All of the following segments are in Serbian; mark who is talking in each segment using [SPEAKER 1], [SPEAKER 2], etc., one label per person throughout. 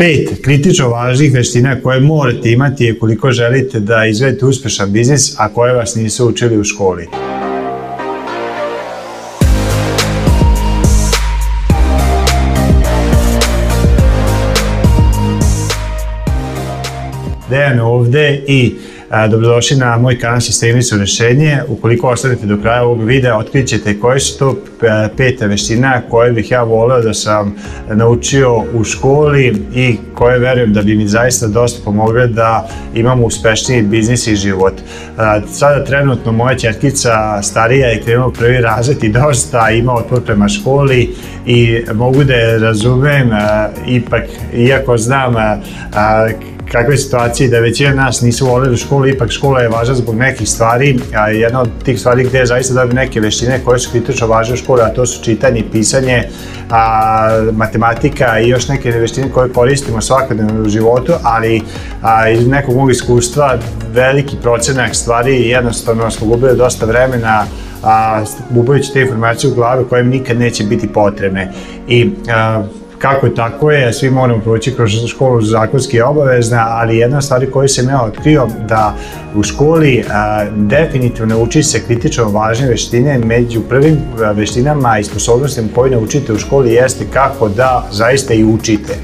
[SPEAKER 1] Pet kritično važnih veština koje morate imati koliko želite da izvedete uspešan biznis, a koje vas nisu učili u školi. Dejan ovde i Dobrodošli na moj kanal Sistemi su rešenje. Ukoliko ostanete do kraja ovog videa, otkrit ćete koje su to pete veština koje bih ja voleo da sam naučio u školi i koje verujem da bi mi zaista dosta pomogle da imam uspešniji biznis i život. Sada trenutno moja četkica starija je krenula prvi razred i dosta ima otpor prema školi i mogu da je razumem, ipak, iako znam kakve situacije da većina nas nisu voleli školu, ipak škola je važna zbog nekih stvari, a jedna od tih stvari gde je zaista dobio neke veštine koje su kritično važne u školi, a to su čitanje, pisanje, a, matematika i još neke veštine koje koristimo svakodnevno u životu, ali a, iz nekog mog iskustva veliki procenak stvari jednostavno smo gubili dosta vremena a, gubajući te informacije u glavi koje nikad neće biti potrebne. I a, kako tako je, svi moramo proći kroz školu zakonski obavezna, ali jedna stvar koju sam ja otkrio da u školi a, definitivno uči se kritično važne veštine, među prvim veštinama i sposobnostima koje naučite u školi jeste kako da zaista i učite.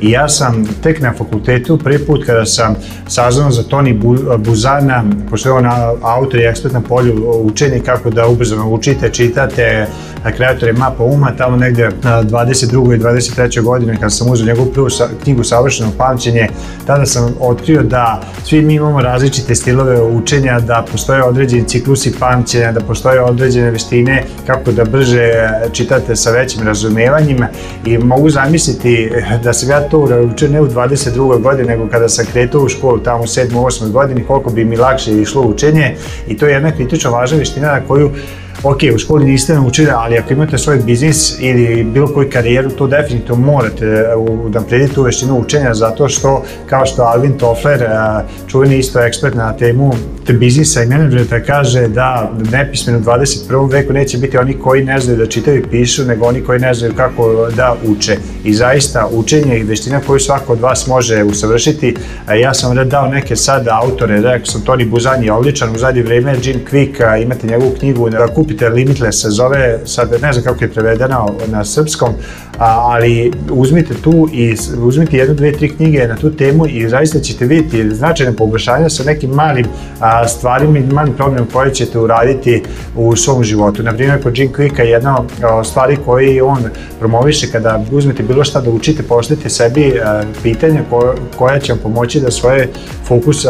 [SPEAKER 1] I ja sam tek na fakultetu, prvi put kada sam saznao za Toni Buzana, pošto je on autor i ekspert na polju učenja kako da ubrzano učite, čitate, kreator je mapa uma, tamo negde na 22. i 23. godine kada sam uzeo njegovu prvu knjigu Savršeno pamćenje, tada sam otkrio da svi mi imamo različite stilove učenja, da postoje određeni ciklusi pamćenja, da postoje određene veštine kako da brže čitate sa većim razumevanjima i mogu zamisliti da sam ja to učio ne u 22. godini, nego kada sam kretao u školu tamo u 7. 8. godini, koliko bi mi lakše išlo učenje i to je jedna kritično važna veština na koju ok, u školi niste naučili, ali ako imate svoj biznis ili bilo koju karijeru, to definitivno morate da predite tu veštinu učenja, zato što, kao što Alvin Toffler, čuveni isto ekspert na temu te biznisa i menadžmenta, kaže da nepismeno u 21. veku neće biti oni koji ne znaju da čitaju i pišu, nego oni koji ne znaju kako da uče. I zaista, učenje i veština koju svako od vas može usavršiti, ja sam da dao neke sad autore, rekao sam Toni Buzan je odličan, u zadnje vreme Jim Quick, imate njegovu knjigu kupi Jupiter Limitless se zove, sad ne znam kako je prevedena na srpskom, ali uzmite tu i uzmite jednu, dve, tri knjige na tu temu i zaista ćete vidjeti značajne poboljšanja sa nekim malim stvarima i malim problemom koje ćete uraditi u svom životu. Naprimjer, kod Jim Quicka jedna od stvari koje on promoviše kada uzmete bilo šta da učite, pošljete sebi pitanja koja će vam pomoći da svoje fokus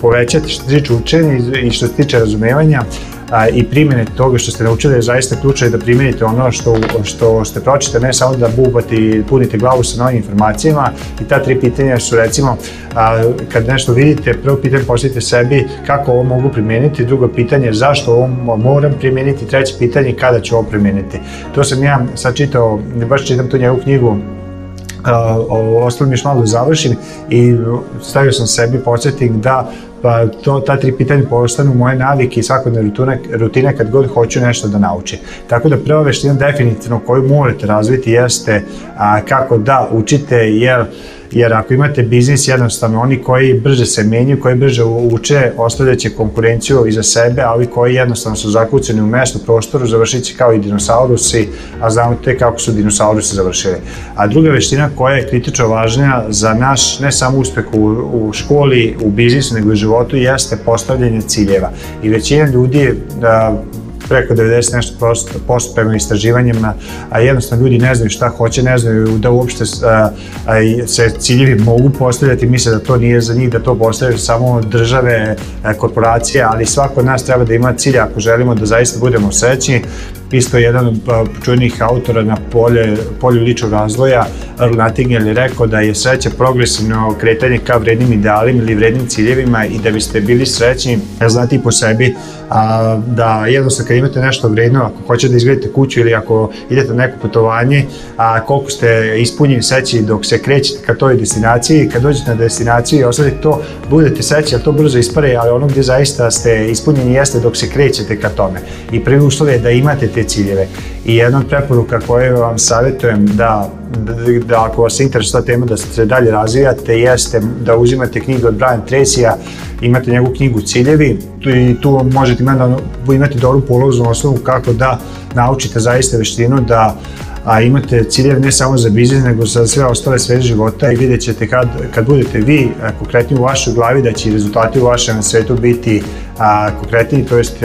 [SPEAKER 1] povećate što se tiče učenja i što se tiče razumevanja a, i primjene toga što ste naučili je zaista ključno da primenite ono što, što ste pročite, ne samo da bubate i punite glavu sa novim informacijama i ta tri pitanja su recimo a, kad nešto vidite, prvo pitanje postavite sebi kako ovo mogu primeniti, drugo pitanje zašto ovo moram primeniti, treće pitanje kada ću ovo primeniti. To sam ja sad čitao, baš čitam tu njegovu knjigu ostalo mi još malo da završim i stavio sam sebi podsjetnik da pa to, ta tri pitanja postanu moje navike i svakodne rutine, rutine kad god hoću nešto da naučim. Tako da prva veština definitivno koju morate razviti jeste a, kako da učite, jer jer ako imate biznis jednostavno oni koji brže se menjaju, koji brže uče, ostavljaće konkurenciju iza sebe, a ovi koji jednostavno su zakucani u mestu, prostoru, završit će kao i dinosaurusi, a znamo te kako su dinosaurusi završili. A druga veština koja je kritično važnija za naš, ne samo uspeh u, u školi, u biznisu, nego i životu, jeste postavljanje ciljeva. I većina ljudi da, preko 90 nešto posto, posto prema istraživanjima, a jednostavno ljudi ne znaju šta hoće, ne znaju da uopšte a, a, se ciljevi mogu postavljati, misle da to nije za njih, da to postavljaju samo države, a, korporacije, ali svako od nas treba da ima cilj ako želimo da zaista budemo srećni, isto jedan od čujnih autora na polje, polju ličnog razvoja, Earl Nightingale je rekao da je sreća progresivno kretanje ka vrednim idealima ili vrednim ciljevima i da biste bili srećni, znate i po sebi, a, da jednostavno kad imate nešto vredno, ako hoćete da izgledate kuću ili ako idete na neko putovanje, a koliko ste ispunjeni seći dok se krećete ka toj destinaciji, kad dođete na destinaciju i ostavite to, budete seći, a to brzo ispare, ali ono gde zaista ste ispunjeni jeste dok se krećete ka tome. I prvi uslov je da imate te ciljeve. I jedna od preporuka koje vam savjetujem da da, da ako vas interesuje ta tema da se dalje razvijate, jeste da uzimate knjigu od Brian Tracy-a, imate njegovu knjigu Ciljevi i tu možete imati, imati dobru poloznu osnovu kako da naučite zaista veštinu da a imate ciljeve ne samo za biznis, nego za sve ostale sve života i vidjet ćete kad, kad budete vi konkretni u vašoj glavi da će rezultati u vašem svetu biti a, konkretni, to jest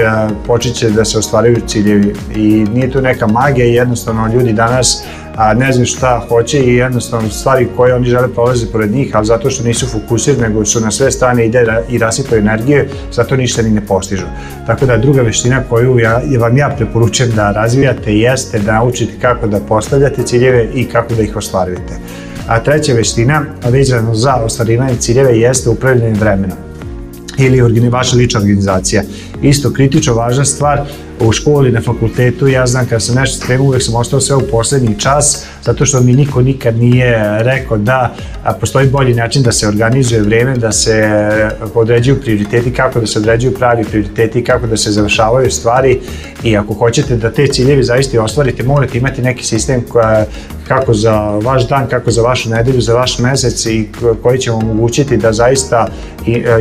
[SPEAKER 1] počet će da se ostvaraju ciljevi. I nije to neka magija, jednostavno ljudi danas a, ne znaju šta hoće i jednostavno stvari koje oni žele prolaze pored njih, ali zato što nisu fokusirani, nego su na sve strane ide i rasipaju energije, zato ništa ni ne postižu. Tako da druga veština koju ja, vam ja preporučujem da razvijate jeste da naučite kako da postavljate ciljeve i kako da ih ostvarujete. A treća veština, vezano za ostvarivanje ciljeve, jeste upravljanje vremenom ili vaša lična organizacija. Isto kritično važna stvar, u školi, na fakultetu, ja znam kada sam nešto spremao, uvek sam ostao sve u poslednji čas, zato što mi niko nikad nije rekao da postoji bolji način da se organizuje vreme, da se određuju prioriteti, kako da se određuju pravi prioriteti, kako da se završavaju stvari i ako hoćete da te ciljevi zaista ostvarite, morate imati neki sistem koja, kako za vaš dan, kako za vašu nedelju, za vaš mesec i koji će vam omogućiti da zaista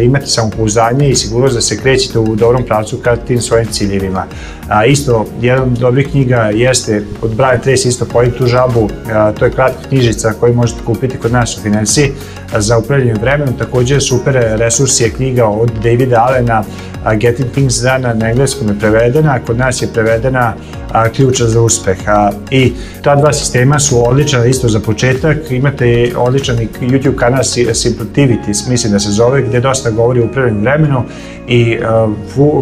[SPEAKER 1] imate samopouzdanje i sigurnost da se krećete u dobrom pravcu ka tim svojim ciljevima. A, isto, jedan od dobrih knjiga jeste od Brian Tracy, isto Pojim tu žabu, a, to je kratka knjižica koju možete kupiti kod nas u za upravljanje vremenom. Takođe super resurs je knjiga od Davida Allena, Getting Things Done na engleskom je prevedena, kod nas je prevedena a, ključa za uspeh. A, I ta dva sistema su odlična isto za početak. Imate odličan YouTube kanal Simpletivities, mislim da se zove, gde dosta govori o upravljanju vremenu i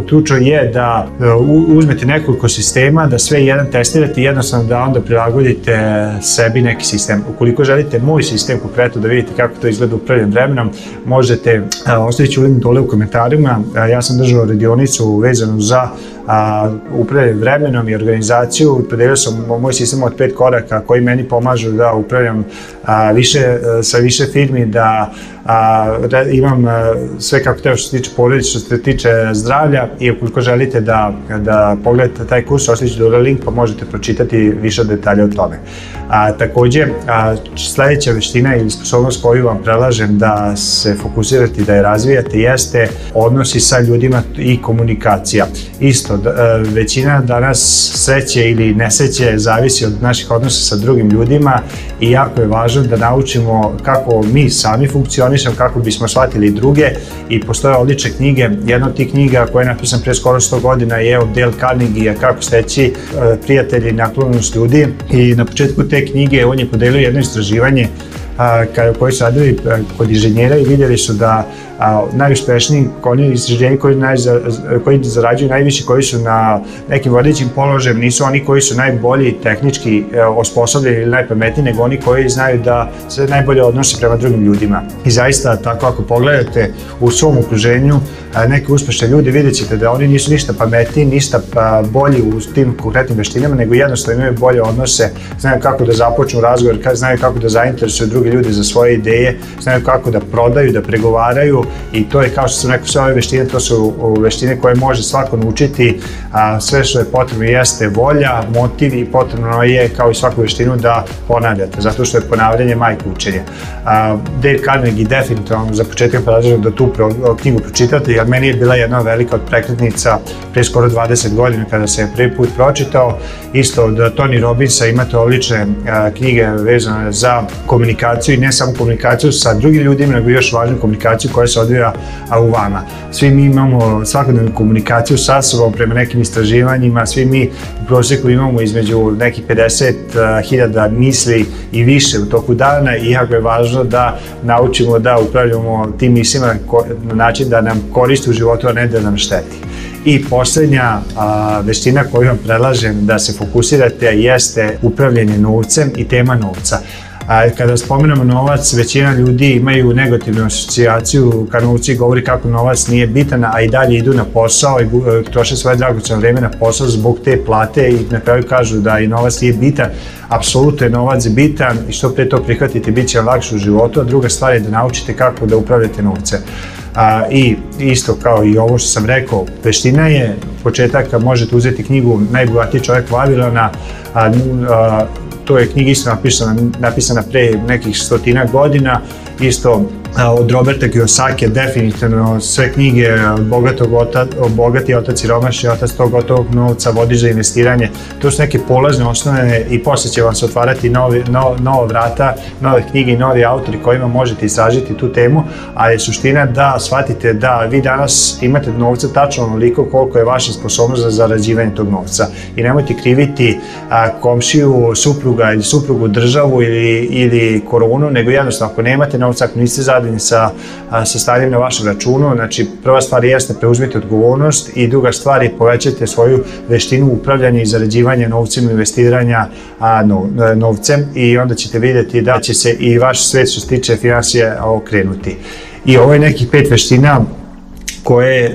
[SPEAKER 1] ključno je da uh, uzmete nekoliko sistema, da sve jedan testirate i jednostavno da onda prilagodite sebi neki sistem. Ukoliko želite moj sistem konkretno da vidite kako to izgleda upravljanjem vremenom, možete, ostavit ću link dole u komentarima, ja sam držao radionicu vezanu za a, upravljanje vremenom i organizaciju. Podelio sam moj sistem od pet koraka koji meni pomažu da upravljam a, više, sa više firmi, da a, imam a, sve kako treba što se tiče porodice, što se tiče zdravlja i ukoliko želite da, da pogledate taj kurs, ostavit ću link pa možete pročitati više detalja o tome. A, takođe, a, sledeća veština ili sposobnost koju vam prelažem da se fokusirate i da je razvijate jeste odnosi sa ljudima i komunikacija. Isto, da, većina danas sreće ili nesreće zavisi od naših odnosa sa drugim ljudima i jako je važno da naučimo kako mi sami funkcionišemo, kako bismo shvatili druge i postoje odlične knjige. Jedna od tih knjiga koja je napisan pre skoro 100 godina je od Dale Carnegie, kako steći e, prijatelji i naklonost ljudi i na početku te knjige on je podelio jedno istraživanje koji su radili kod inženjera i vidjeli su da a, najuspešniji oni istraženji koji, naj, koji zarađuju najviše, koji su na nekim vodećim položajem, nisu oni koji su najbolji tehnički e, osposobljeni ili najpametniji, nego oni koji znaju da se najbolje odnose prema drugim ljudima. I zaista, tako ako pogledate u svom okruženju neke uspešne ljudi, vidjet ćete da oni nisu ništa pametniji, ništa bolji u tim konkretnim veštinama, nego jednostavno imaju bolje odnose, znaju kako da započnu razgovor, znaju kako da zainteresuju druge ljude za svoje ideje, znaju kako da prodaju, da pregovaraju i to je kao što sam rekao sve ove veštine, to su veštine koje može svako naučiti, a sve što je potrebno jeste volja, motiv i potrebno je kao i svaku veštinu da ponavljate, zato što je ponavljanje majka učenja. A, Dale Carnegie definitivno za početak predlažem da tu knjigu pročitate, jer meni je bila jedna velika od prekretnica pre skoro 20 godina kada se je prvi put pročitao. Isto od Tony Robbinsa imate odlične knjige vezane za komunikaciju i ne samo komunikaciju sa drugim ljudima, nego još važnu komunikaciju koja se odvija u vama. Svi mi imamo svakodnevnu komunikaciju sa sobom prema nekim istraživanjima, svi mi u prosjeku imamo između nekih 50.000 misli i više u toku dana i jako je važno da naučimo da upravljamo tim mislima na način da nam koristi u životu, a ne da nam šteti. I poslednja a, veština koju vam predlažem da se fokusirate jeste upravljanje novcem i tema novca. A kada spomenemo novac, većina ljudi imaju negativnu asocijaciju ka novci govori kako novac nije bitan, a i dalje idu na posao i e, troše svoje dragoceno vreme na posao zbog te plate i na kraju kažu da i novac nije bitan. Apsolutno je novac bitan i što pre to prihvatite, bit će lakše u životu, a druga stvar je da naučite kako da upravljate novce. A, I isto kao i ovo što sam rekao, veština je početak, možete uzeti knjigu Najbogatiji čovjek Vavilona, a, a, to je knjiga isto napisana, napisana pre nekih stotina godina, isto od Roberta Kiyosaki definitivno sve knjige bogatog otac, bogati otac i romaši otac tog gotovog novca vodiš za investiranje. To su neke polazne osnove i posle će vam se otvarati novi, no, nova vrata, nove knjige i novi autori kojima možete istražiti tu temu, a je suština da shvatite da vi danas imate novca tačno onoliko koliko je vaša sposobnost za zarađivanje tog novca. I nemojte kriviti a, komšiju, supruga ili suprugu državu ili, ili koronu, nego jednostavno ako nemate novca, ako niste zadovoljni zadovoljni sa, sa stanjem na vašem računu. Znači, prva stvar jeste preuzmite odgovornost i druga stvar je povećajte svoju veštinu upravljanja i zarađivanja novcem, investiranja a, no, novcem i onda ćete videti da će se i vaš svet što se tiče finansije okrenuti. I ovo je nekih pet veština koje e,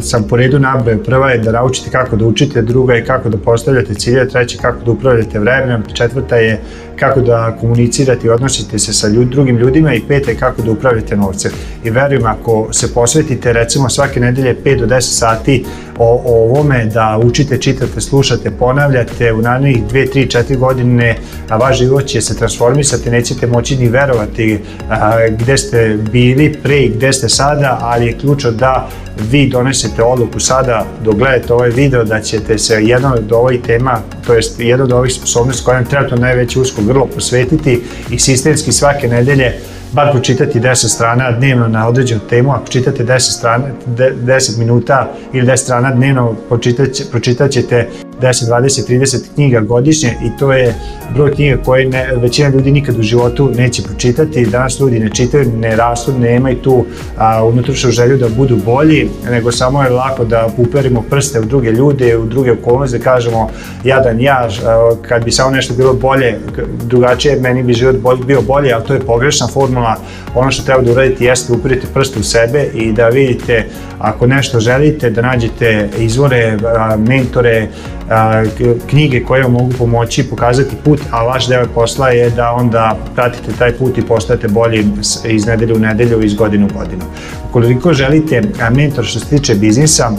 [SPEAKER 1] sam po redu nabrao. Prva je da naučite kako da učite, druga je kako da postavljate cilje, treća kako da upravljate vremenom, četvrta je kako da komunicirate i odnosite se sa ljud, drugim ljudima i peta je kako da upravljate novcem. I verujem, ako se posvetite recimo svake nedelje 5 do 10 sati o, o ovome da učite, čitate, slušate, ponavljate u narednih 2, 3, 4 godine a vaš život će se transformisati, nećete moći ni verovati a, gde ste bili pre i gde ste sada, ali je ključno da vi donesete odluku sada dok gledate ovaj video da ćete se jedan od ovih tema, to jest jedan od ovih sposobnosti koja vam trenutno najveće usko grlo posvetiti i sistemski svake nedelje bar pročitati 10 strana dnevno na određenu temu, ako čitate 10, strana, 10 minuta ili 10 strana dnevno, pročitat, pročitat ćete 10, 20, 30 knjiga godišnje i to je broj knjiga koje ne, većina ljudi nikad u životu neće pročitati. Danas ljudi ne čitaju, ne rastu, nemaju tu a, unutrašnju želju da budu bolji, nego samo je lako da uperimo prste u druge ljude, u druge okolnosti, da kažemo jadan ja, a, kad bi samo nešto bilo bolje, drugačije, meni bi život bolj, bio bolje, ali to je pogrešna formula. Ono što treba da uradite jeste da uperite prste u sebe i da vidite ako nešto želite, da nađete izvore, a, mentore, knjige koje vam mogu pomoći pokazati put, a vaš deo posla je da onda pratite taj put i postajete bolji iz nedelju u nedelju, iz godine u godinu. Ukoliko želite mentor što se tiče biznisa,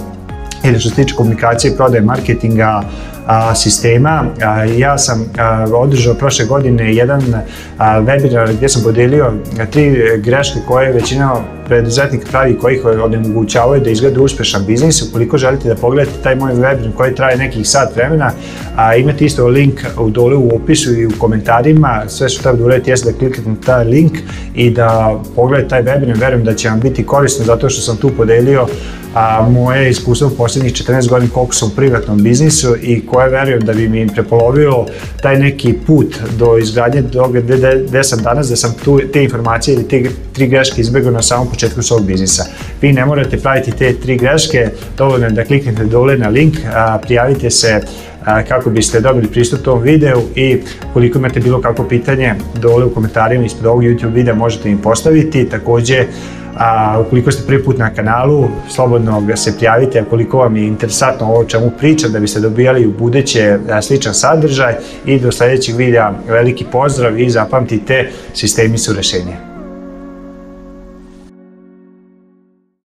[SPEAKER 1] ili što se tiče komunikacije, prodaje, marketinga, a, sistema. Ja sam održao prošle godine jedan webinar gdje sam podelio tri greške koje većina preduzetnika pravi koji ih onemogućavaju da izgleda uspešan biznis. Ukoliko želite da pogledate taj moj webinar koji traje nekih sat vremena, a, imate isto link u dole u opisu i u komentarima. Sve što treba da uradite jeste da kliknete na taj link i da pogledate taj webinar. Verujem da će vam biti korisno zato što sam tu podelio a, moje iskustvo u poslednjih 14 godina koliko sam u privatnom biznisu i koje verujem da bi mi prepolovilo taj neki put do izgradnje toga gde, gde sam danas, da sam tu, te informacije ili te tri greške izbegao na samom početku svog biznisa. Vi ne morate praviti te tri greške, dovoljno je da kliknete dole na link, a, prijavite se a, kako biste dobili pristup tom videu i koliko imate bilo kako pitanje dole u komentarima ispod ovog YouTube videa možete im postaviti. Takođe, A ukoliko ste prvi put na kanalu, slobodno ga se prijavite, a koliko vam je interesantno ovo čemu pričam, da biste dobijali u budeće sličan sadržaj i do sledećeg videa veliki pozdrav i zapamtite, sistemi su rešenje.